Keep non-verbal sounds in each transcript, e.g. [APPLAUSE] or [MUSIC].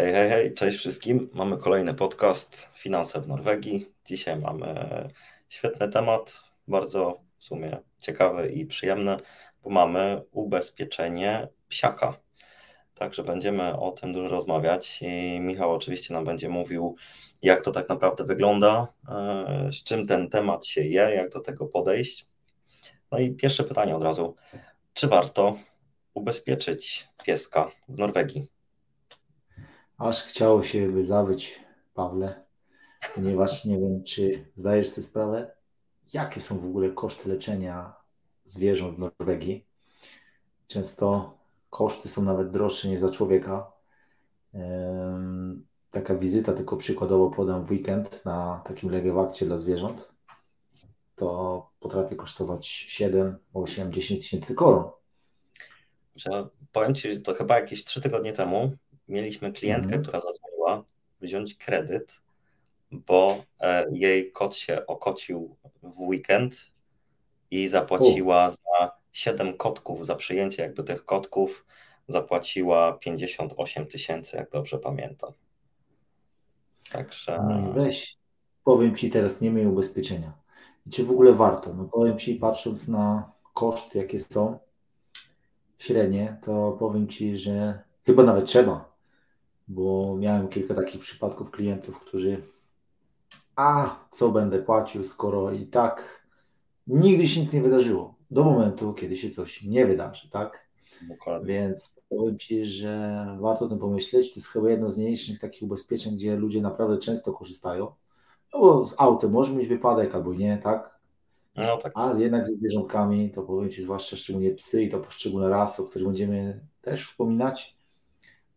Hej, hej, hej, cześć wszystkim. Mamy kolejny podcast Finanse w Norwegii. Dzisiaj mamy świetny temat, bardzo w sumie ciekawy i przyjemny, bo mamy ubezpieczenie psiaka. Także będziemy o tym dużo rozmawiać i Michał oczywiście nam będzie mówił, jak to tak naprawdę wygląda, e, z czym ten temat się je, jak do tego podejść. No i pierwsze pytanie od razu. Czy warto ubezpieczyć pieska w Norwegii? Aż chciało się by zawyć, Pawle, ponieważ nie wiem, czy zdajesz sobie sprawę, jakie są w ogóle koszty leczenia zwierząt w Norwegii. Często koszty są nawet droższe niż za człowieka. Taka wizyta, tylko przykładowo podam w weekend na takim legewakcie dla zwierząt, to potrafi kosztować 7, 8, 10 tysięcy koron. Powiem Ci, to chyba jakieś 3 tygodnie temu mieliśmy klientkę, mhm. która zadzwoniła wziąć kredyt, bo e, jej kot się okocił w weekend i zapłaciła U. za 7 kotków, za przyjęcie jakby tych kotków zapłaciła 58 tysięcy, jak dobrze pamiętam. Także... No weź, powiem Ci teraz, nie miej ubezpieczenia. I czy w ogóle warto? No powiem Ci, patrząc na koszty, jakie są średnie, to powiem Ci, że chyba nawet trzeba bo miałem kilka takich przypadków klientów, którzy a co będę płacił, skoro i tak nigdy się nic nie wydarzyło, do momentu, kiedy się coś nie wydarzy, tak? Dokładnie. Więc powiem Ci, że warto o tym pomyśleć. To jest chyba jedno z mniejszych takich ubezpieczeń, gdzie ludzie naprawdę często korzystają. No bo z autem może mieć wypadek albo nie, tak? No, tak. A jednak ze zwierzątkami, to powiem Ci, zwłaszcza szczególnie psy i to poszczególne rasy, o których będziemy też wspominać,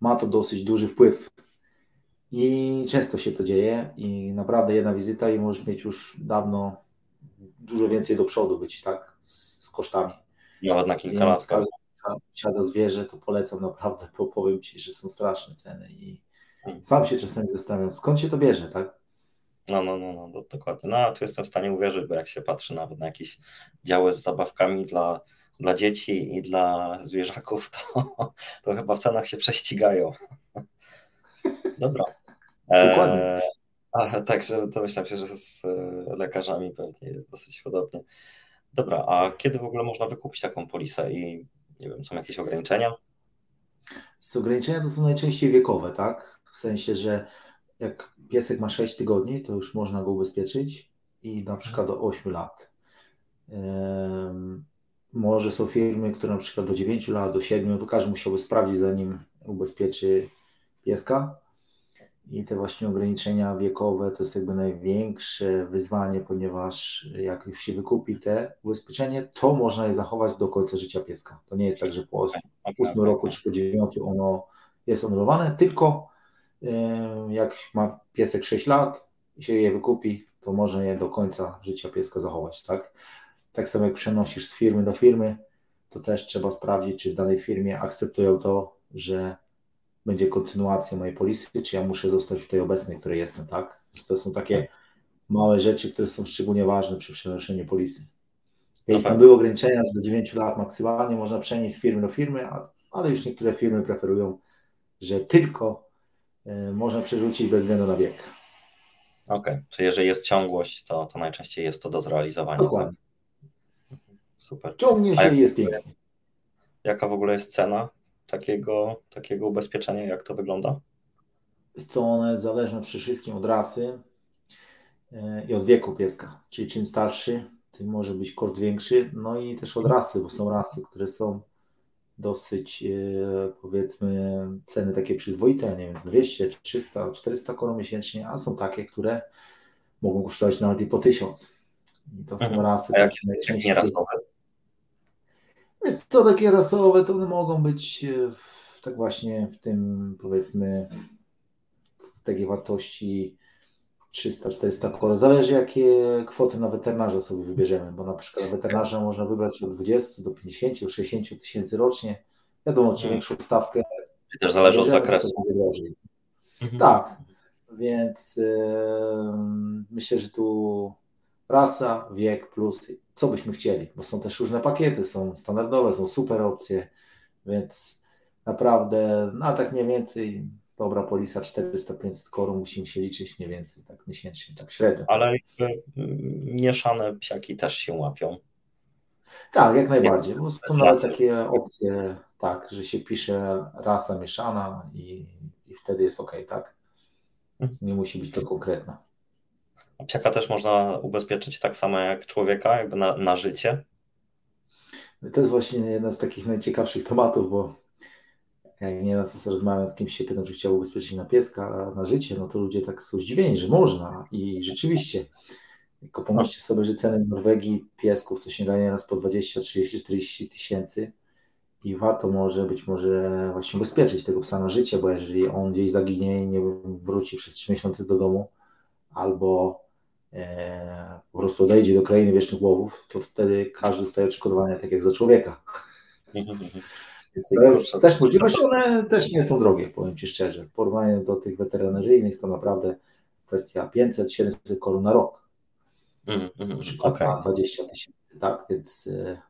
ma to dosyć duży wpływ. I często się to dzieje i naprawdę jedna wizyta i możesz mieć już dawno dużo więcej do przodu być, tak, z, z kosztami. Nawet na kilka lat. Siada zwierzę, to polecam naprawdę, bo powiem Ci, że są straszne ceny i hmm. sam się czasami zastanawiam, skąd się to bierze, tak? No, no, no, no, dokładnie. No, tu jestem w stanie uwierzyć, bo jak się patrzy nawet na jakieś działy z zabawkami dla dla dzieci i dla zwierzaków, to, to chyba w cenach się prześcigają. Dobra. Dokładnie. E, także to myślę się, że z e, lekarzami pewnie jest dosyć podobnie. Dobra, a kiedy w ogóle można wykupić taką polisę i nie wiem, są jakieś ograniczenia? Z ograniczenia to są najczęściej wiekowe, tak? W sensie, że jak piesek ma 6 tygodni, to już można go ubezpieczyć i na przykład do 8 lat. Może są firmy, które na przykład do 9 lat, do 7, to każdy musiałby sprawdzić, zanim ubezpieczy pieska. I te właśnie ograniczenia wiekowe to jest jakby największe wyzwanie, ponieważ jak już się wykupi te ubezpieczenie, to można je zachować do końca życia pieska. To nie jest tak, że po 8 roku czy po 9 ono jest anulowane, tylko jak ma piesek 6 lat i się je wykupi, to można je do końca życia pieska zachować, tak? Tak samo jak przenosisz z firmy do firmy, to też trzeba sprawdzić, czy w danej firmie akceptują to, że będzie kontynuacja mojej polisy, czy ja muszę zostać w tej obecnej, której jestem, tak? To są takie małe rzeczy, które są szczególnie ważne przy przenoszeniu polisy. Jeśli tam były ograniczenia, że do 9 lat maksymalnie można przenieść z firmy do firmy, ale już niektóre firmy preferują, że tylko y, można przerzucić bez względu na wiek. Okej, okay. czyli jeżeli jest ciągłość, to, to najczęściej jest to do zrealizowania. Tak? Dokładnie. Super. Ciągnie się i jest pięknie. Jaka w ogóle jest cena takiego, takiego ubezpieczenia? Jak to wygląda? Co one jest zależne przede wszystkim od rasy e, i od wieku pieska. Czyli czym starszy, tym może być koszt większy. No i też od rasy, bo są rasy, które są dosyć e, powiedzmy ceny takie przyzwoite, nie wiem, 200, 300, 400 koron miesięcznie, a są takie, które mogą kosztować nawet i po 1000. I to są mhm. rasy. A jakie są nierasowe? Jest co takie rasowe, to one mogą być e, w, tak właśnie w tym powiedzmy w takiej wartości 300-400 koron. Zależy jakie kwoty na weterynarza sobie wybierzemy, bo na przykład weterynarza można wybrać od 20 do 50, 60 tysięcy rocznie. Wiadomo, czy mhm. większą stawkę. I też zależy od zakresu. Mhm. Tak, więc yy, myślę, że tu rasa, wiek plus co byśmy chcieli, bo są też różne pakiety, są standardowe, są super opcje, więc naprawdę, no tak mniej więcej dobra polisa 400-500 koron musimy się liczyć mniej więcej, tak miesięcznie, tak średnio. Ale jakby mieszane psiaki też się łapią. Tak, jak najbardziej, bo są nawet takie opcje, tak, że się pisze rasa mieszana i, i wtedy jest ok, tak? Mhm. Nie musi być to konkretna. Psiaka też można ubezpieczyć tak samo jak człowieka, jakby na, na życie? To jest właśnie jeden z takich najciekawszych tematów, bo jak nieraz rozmawiam z kimś się pytam, czy chciał ubezpieczyć na pieska, na życie, no to ludzie tak są zdziwieni, że można i rzeczywiście. Tylko pomyślcie sobie, że ceny w Norwegii piesków to sięgają raz po 20, 30, 40 tysięcy i warto może być może właśnie ubezpieczyć tego psa na życie, bo jeżeli on gdzieś zaginie i nie wróci przez 3 miesiące do domu albo po prostu odejdzie do krainy wiecznych łowów, to wtedy każdy dostaje odszkodowania tak jak za człowieka. [LAUGHS] To jest też możliwość, one też nie są drogie, powiem Ci szczerze. W porównaniu do tych weterynaryjnych to naprawdę kwestia 500-700 koron na rok. Mm, mm, na przykład okay. 20 tysięcy, tak? Więc e,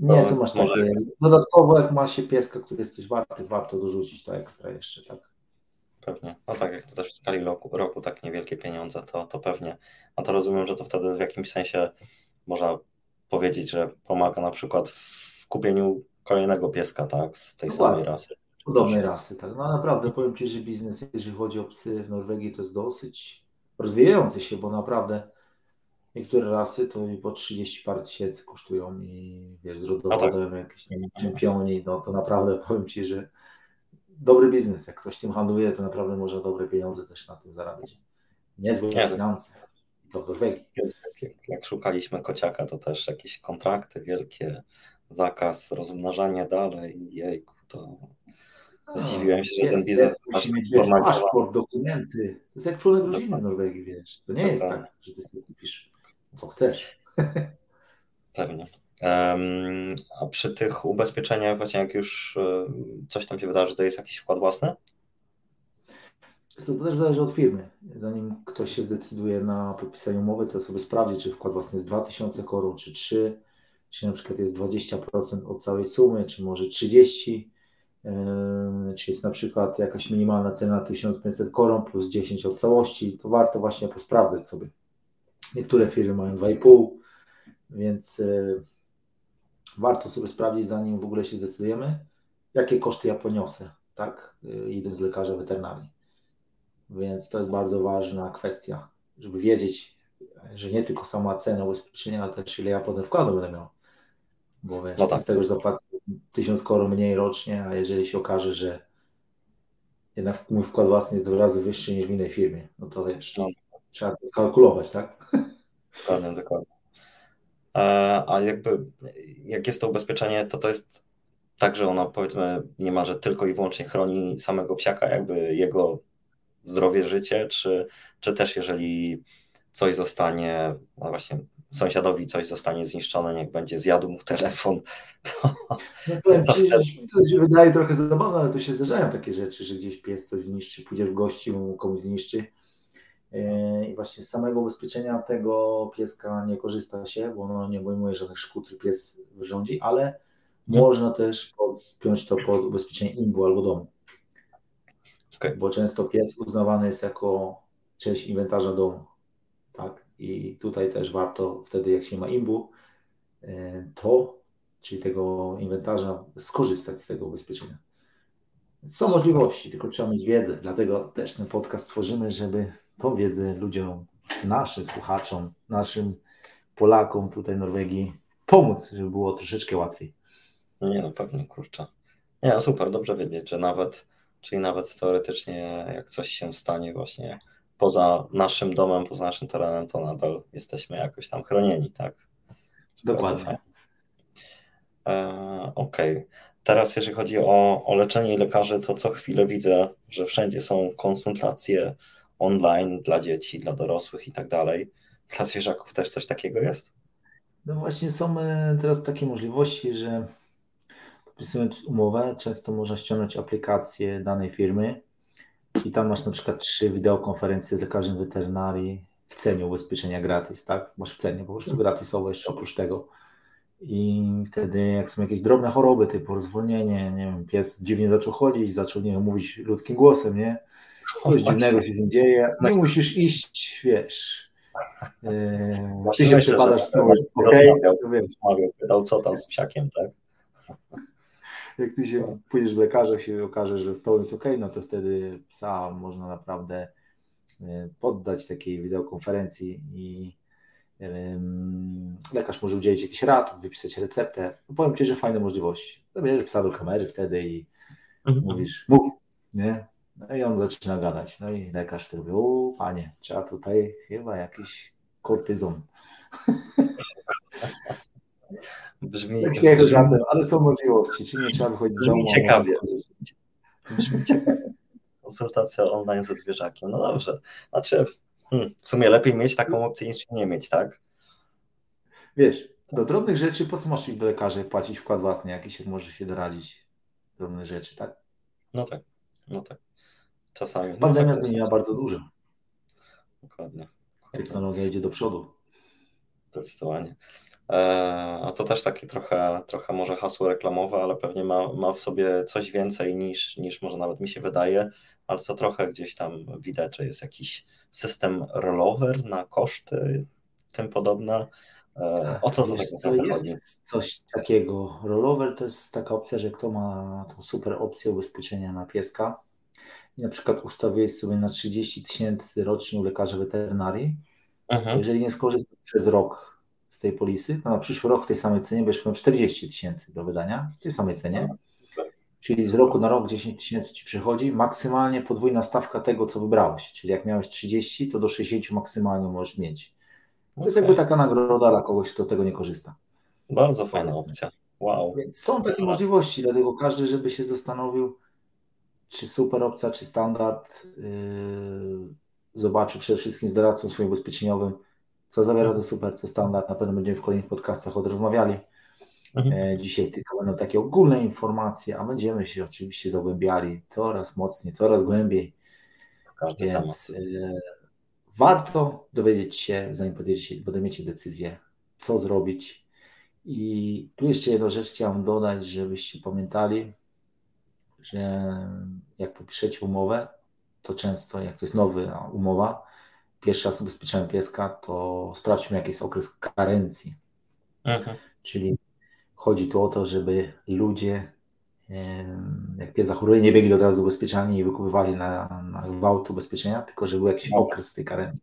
nie to są aż takie. Dodatkowo, jak ma się pieska, który jest coś warty, warto dorzucić to ekstra jeszcze, tak? Pewnie. No tak, jak to też w skali roku, roku tak niewielkie pieniądze, to, to pewnie. A to rozumiem, że to wtedy w jakimś sensie można powiedzieć, że pomaga na przykład w kupieniu kolejnego pieska, tak, z tej Dokładnie. samej rasy. Podobnej rasy, tak. No naprawdę powiem Ci, że biznes, jeżeli chodzi o psy w Norwegii, to jest dosyć rozwijający się, bo naprawdę niektóre rasy to po 30 par tysięcy kosztują i wiesz, z rodowodem no tak. jakieś nie wiem, czempioni, no to naprawdę powiem Ci, że dobry biznes. Jak ktoś tym handluje, to naprawdę można dobre pieniądze też na tym zarabiać. Niezłe nie, finanse. To w Norwegii. Jak, jak szukaliśmy kociaka, to też jakieś kontrakty wielkie, zakaz rozmnażania dalej, jejku, to no, zdziwiłem się, że jest, ten biznes masz mieć paszport, dokumenty. To jest jak członek rodziny Norwegii, wiesz. To nie jest tak, że ty sobie kupisz co chcesz. [LAUGHS] Pewnie. A przy tych ubezpieczeniach, właśnie jak już coś tam się wydarzy, to jest jakiś wkład własny? To też zależy od firmy. Zanim ktoś się zdecyduje na podpisanie umowy, to sobie sprawdzi, czy wkład własny jest 2000 koron, czy 3, czy na przykład jest 20% od całej sumy, czy może 30, czy jest na przykład jakaś minimalna cena 1500 koron plus 10 od całości, to warto właśnie posprawdzać sobie. Niektóre firmy mają 2,5, więc warto sobie sprawdzić, zanim w ogóle się zdecydujemy, jakie koszty ja poniosę, tak, idąc z lekarza weterynarii. Więc to jest bardzo ważna kwestia, żeby wiedzieć, że nie tylko sama cena ubezpieczenia, ale też ile ja potem wkładu będę miał. Bo wiesz, no tak. z tego, że zapłacę tysiąc koron mniej rocznie, a jeżeli się okaże, że jednak mój wkład własny jest dwa razy wyższy niż w innej firmie, no to wiesz, no. trzeba to skalkulować, tak? Dokładnie, dokładnie. E, a jakby, jak jest to ubezpieczenie, to to jest tak, że ona powiedzmy niemalże tylko i wyłącznie chroni samego psiaka, jakby jego zdrowie, życie, czy, czy też jeżeli coś zostanie, no właśnie sąsiadowi coś zostanie zniszczone, niech będzie zjadł mu telefon. [LAUGHS] To, no powiem ci, to się wydaje trochę zabawne, ale to się zdarzają takie rzeczy, że gdzieś pies coś zniszczy, pójdziesz w gości, komuś zniszczy. E, I właśnie z samego ubezpieczenia tego pieska nie korzysta się, bo ono nie obejmuje żadnych szkód, który pies wyrządzi, ale hmm. można też podpiąć to pod ubezpieczenie imbu albo domu. Okay. Bo często pies uznawany jest jako część inwentarza domu. Tak? I tutaj też warto wtedy, jak się ma imbu, e, to, czyli tego inwentarza, skorzystać z tego ubezpieczenia. Są możliwości, tylko trzeba mieć wiedzę. Dlatego też ten podcast tworzymy, żeby tą wiedzę ludziom, naszym słuchaczom, naszym Polakom tutaj w Norwegii pomóc, żeby było troszeczkę łatwiej. Nie, no pewnie, kurczę. Nie, no super, dobrze wiedzieć, że nawet, czyli nawet teoretycznie jak coś się stanie właśnie poza naszym domem, poza naszym terenem, to nadal jesteśmy jakoś tam chronieni, tak? Dokładnie. E, Okej. Okay. Teraz, jeżeli chodzi o, o leczenie lekarzy, to co chwilę widzę, że wszędzie są konsultacje online dla dzieci, dla dorosłych i tak dalej. Dla zwierzaków też coś takiego jest? No właśnie są e, teraz takie możliwości, że podpisując umowę, często można ściągnąć aplikację danej firmy i tam masz na przykład trzy wideokonferencje z lekarzem weterynarii w cenie ubezpieczenia gratis, tak? Masz w cenie po prostu gratisowo jeszcze oprócz tego. i wtedy jak są jakieś drobne choroby typu rozwolnienie, nie wiem, pies dziwnie zaczął chodzić, zaczął, nie mówić ludzkim głosem, nie? Coś dziwnego się z nim dzieje, nie musisz iść, wiesz, yy, ty się przepadasz z tobą, okej, pytał, co tam z psiakiem, tak? [LAUGHS] Jak ty się pójdziesz do lekarza, się okaże, że tobą jest ok, no to wtedy psa można naprawdę yy, poddać takiej wideokonferencji i lekarz może udzielić jakichś rad, wypisać receptę. No powiem Ci, że fajne możliwości. Zabierzesz psa do kamery wtedy i mhm. mówisz, mów, nie? No i on zaczyna gadać. No i lekarz wtedy mówi, o panie, trzeba tutaj chyba jakiś kortyzon. [LAUGHS] Brzmi, Takiego brzmi... żadnym, ale są możliwości. Czy nie trzeba wychodzić z domu? Brzmi ciekawie. Brzmi ciekawie. Konsultacja online ze zwierzakiem. No dobrze. Znaczy, Hmm, w sumie lepiej mieć taką opcję niż nie mieć, tak? Wiesz, do drobnych rzeczy po co masz iść do lekarza i płacić wkład własny jakiś, jak możesz się doradzić drobne rzeczy, tak? No tak, no tak. Czasami. Pandemia no, zmieniła bardzo dużo. Dokładnie. Technologia idzie do przodu. Zdecydowanie. E, a to też takie trochę, trochę może hasło reklamowe, ale pewnie ma, ma w sobie coś więcej niż, niż może nawet mi się wydaje, ale co trochę gdzieś tam widać, że jest jakiś system rollover na koszty, tym podobne. E, tak, o co to tak naprawdę chodzi? Jest coś takiego. Rollover to jest taka opcja, że kto ma tą super opcję ubezpieczenia na pieska na przykład ustawiłeś sobie na 30 tysięcy rocznie u lekarza weterynarii, mhm. jeżeli nie skorzystasz przez rok z tej polisy, to na przyszły rok w tej samej cenie będziesz miał 40 tysięcy do wydania, w tej samej cenie. Czyli z roku na rok 10 tysięcy ci przychodzi, maksymalnie podwójna stawka tego, co wybrałeś. Czyli jak miałeś 30, to do 60 maksymalnie możesz mieć. To okay. jest jakby taka nagroda dla kogoś, kto tego nie korzysta. Bardzo fajna opcja. Wow. Więc są takie możliwości, dlatego każdy, żeby się zastanowił, czy super opcja, czy standard, yy, zobaczy przede wszystkim z doradcą swoim ubezpieczeniowym, co zawiera to super, co standard, na pewno będziemy w kolejnych podcastach odrozmawiali. Mhm. E, dzisiaj tylko będą takie ogólne informacje, a będziemy się oczywiście zagłębiali coraz mocniej, coraz głębiej. Każdy Więc e, warto dowiedzieć się, zanim podejmiecie decyzję, co zrobić. I tu jeszcze jedną rzecz chciałem dodać, żebyście pamiętali, że jak popiszecie umowę, to często, jak to jest nowa umowa, pierwszy raz ubezpieczałem pieska, to sprawdźmy, jaki jest okres karencji. Mhm. Czyli chodzi tu o to, żeby ludzie, jak pies zachoruje, nie biegli od razu do ubezpieczalni i wykupywali na, na gwałt ubezpieczenia, tylko żeby był jakiś no. okres tej karencji.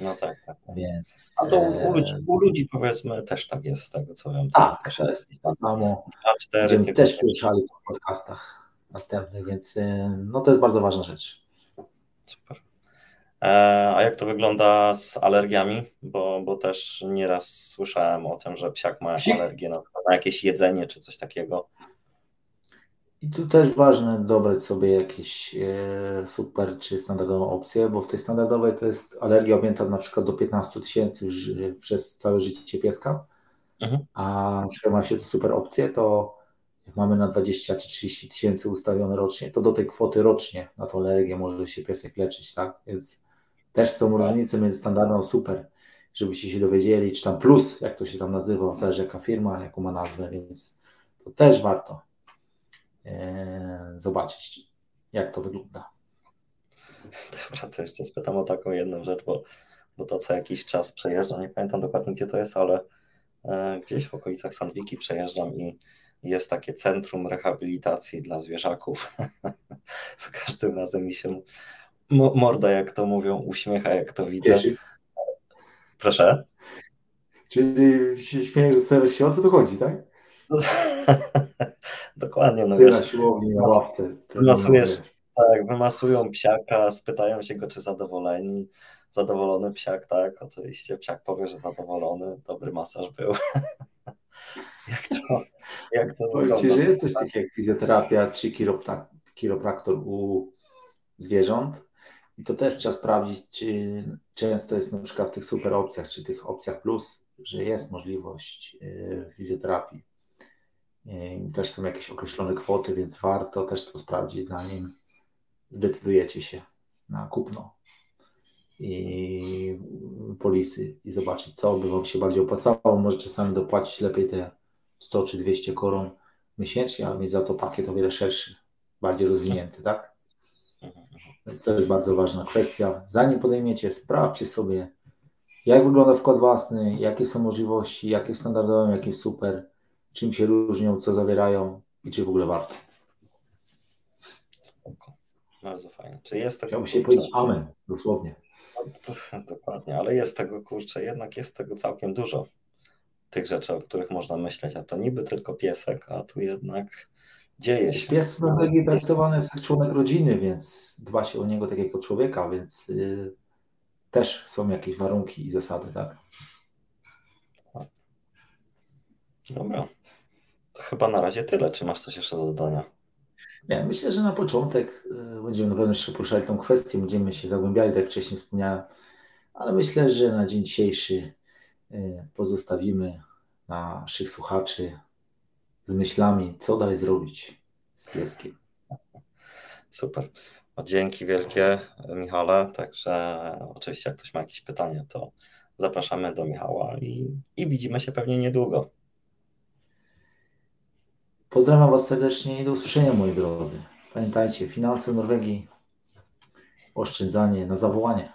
No tak, tak. Więc, A to u ludzi, u ludzi powiedzmy też tak jest, z tego co wiem. Tak, też to jest to samo. Będziemy też poruszali w podcastach następnych, więc no to jest bardzo ważna rzecz. Super. E, a jak to wygląda z alergiami? Bo, bo też nieraz słyszałem o tym, że psiak ma alergię na, na jakieś jedzenie czy coś takiego. I tu też ważne dobrać sobie jakieś e, super czy standardową opcję, bo w tej standardowej to jest alergia objęta na przykład do 15 tysięcy przez całe życie pieska, mhm. a jeśli ma się tu super opcję, to mamy na 20 czy 30 tysięcy ustawione rocznie, to do tej kwoty rocznie na tą alergię może się piesek leczyć, tak? Więc też są różnice między standardem super, żebyście się dowiedzieli, czy tam plus, jak to się tam nazywa, zależy jaka firma, jaką ma nazwę, więc to też warto e, zobaczyć, jak to wygląda. Dobra, to jeszcze spytam o taką jedną rzecz, bo, bo to co jakiś czas przejeżdżam, nie pamiętam dokładnie gdzie to jest, ale e, gdzieś w okolicach Sandwiki przejeżdżam i jest takie centrum rehabilitacji dla zwierzaków. [LAUGHS] Z każdym razem mi się morda, jak to mówią, uśmiecha, jak to widzę. Proszę? Czyli się śmiejesz, zastanawiasz się, o co tu chodzi, tak? [LAUGHS] Dokładnie. No wiesz, na siłowni, na ławce. Wymasujesz, tak, wymasują psiaka, spytają się go, czy zadowoleni. Zadowolony psiak, tak, oczywiście psiak powie, że zadowolony, dobry masaż był. [LAUGHS] jak to, jak to wygląda? Czy jest coś takiego jak fizjoterapia czy chiropraktor u zwierząt? I to też trzeba sprawdzić, czy często jest na przykład w tych super opcjach, czy tych opcjach plus, że jest możliwość e, fizjoterapii. E, też są jakieś określone kwoty, więc warto też to sprawdzić, zanim zdecydujecie się na kupno i polisy i zobaczyć, co by Wam się bardziej opłacało. Może czasami dopłacić lepiej te 100 czy 200 koron miesięcznie, ale mieć za to pakiet o wiele szerszy, bardziej rozwinięty, tak? Więc to jest bardzo ważna kwestia. Zanim podejmiecie, sprawdźcie sobie, jak wygląda wkład własny, jakie są możliwości, jakie standardowe, jakie super, czym się różnią, co zawierają i czy w ogóle warto. Spoko. Bardzo fajnie. Czy jest tego Chciałbym się powiedzieć amen, dosłownie. No, dokładnie, ale jest tego, kurczę, jednak jest tego całkiem dużo. Tych rzeczy, o których można myśleć, a to niby tylko piesek, a tu jednak dzieje się. Pies w Norwegii traktowany jest jak członek rodziny, więc dba się o niego tak jak o człowieka, więc yy, też są jakieś warunki i zasady, tak? Dobra. To chyba na razie tyle. Czy masz coś jeszcze do dodania? Nie, myślę, że na początek y, będziemy na pewno jeszcze poruszali tą kwestię, będziemy się zagłębiali, tak jak wcześniej wspomniałem, ale myślę, że na dzień dzisiejszy pozostawimy naszych słuchaczy z myślami, co dalej zrobić z pieskiem. Super. O, dzięki wielkie, Michale. Także oczywiście, jak ktoś ma jakieś pytania, to zapraszamy do Michała i, i widzimy się pewnie niedługo. Pozdrawiam Was serdecznie i do usłyszenia, moi drodzy. Pamiętajcie, finanse Norwegii, oszczędzanie na zawołanie.